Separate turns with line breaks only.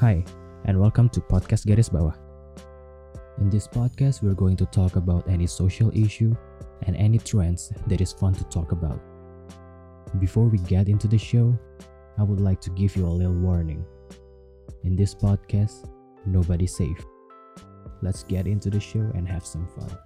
Hi, and welcome to Podcast Garis Bawah. In this podcast, we're going to talk about any social issue and any trends that is fun to talk about. Before we get into the show, I would like to give you a little warning. In this podcast, nobody's safe. Let's get into the show and have some fun.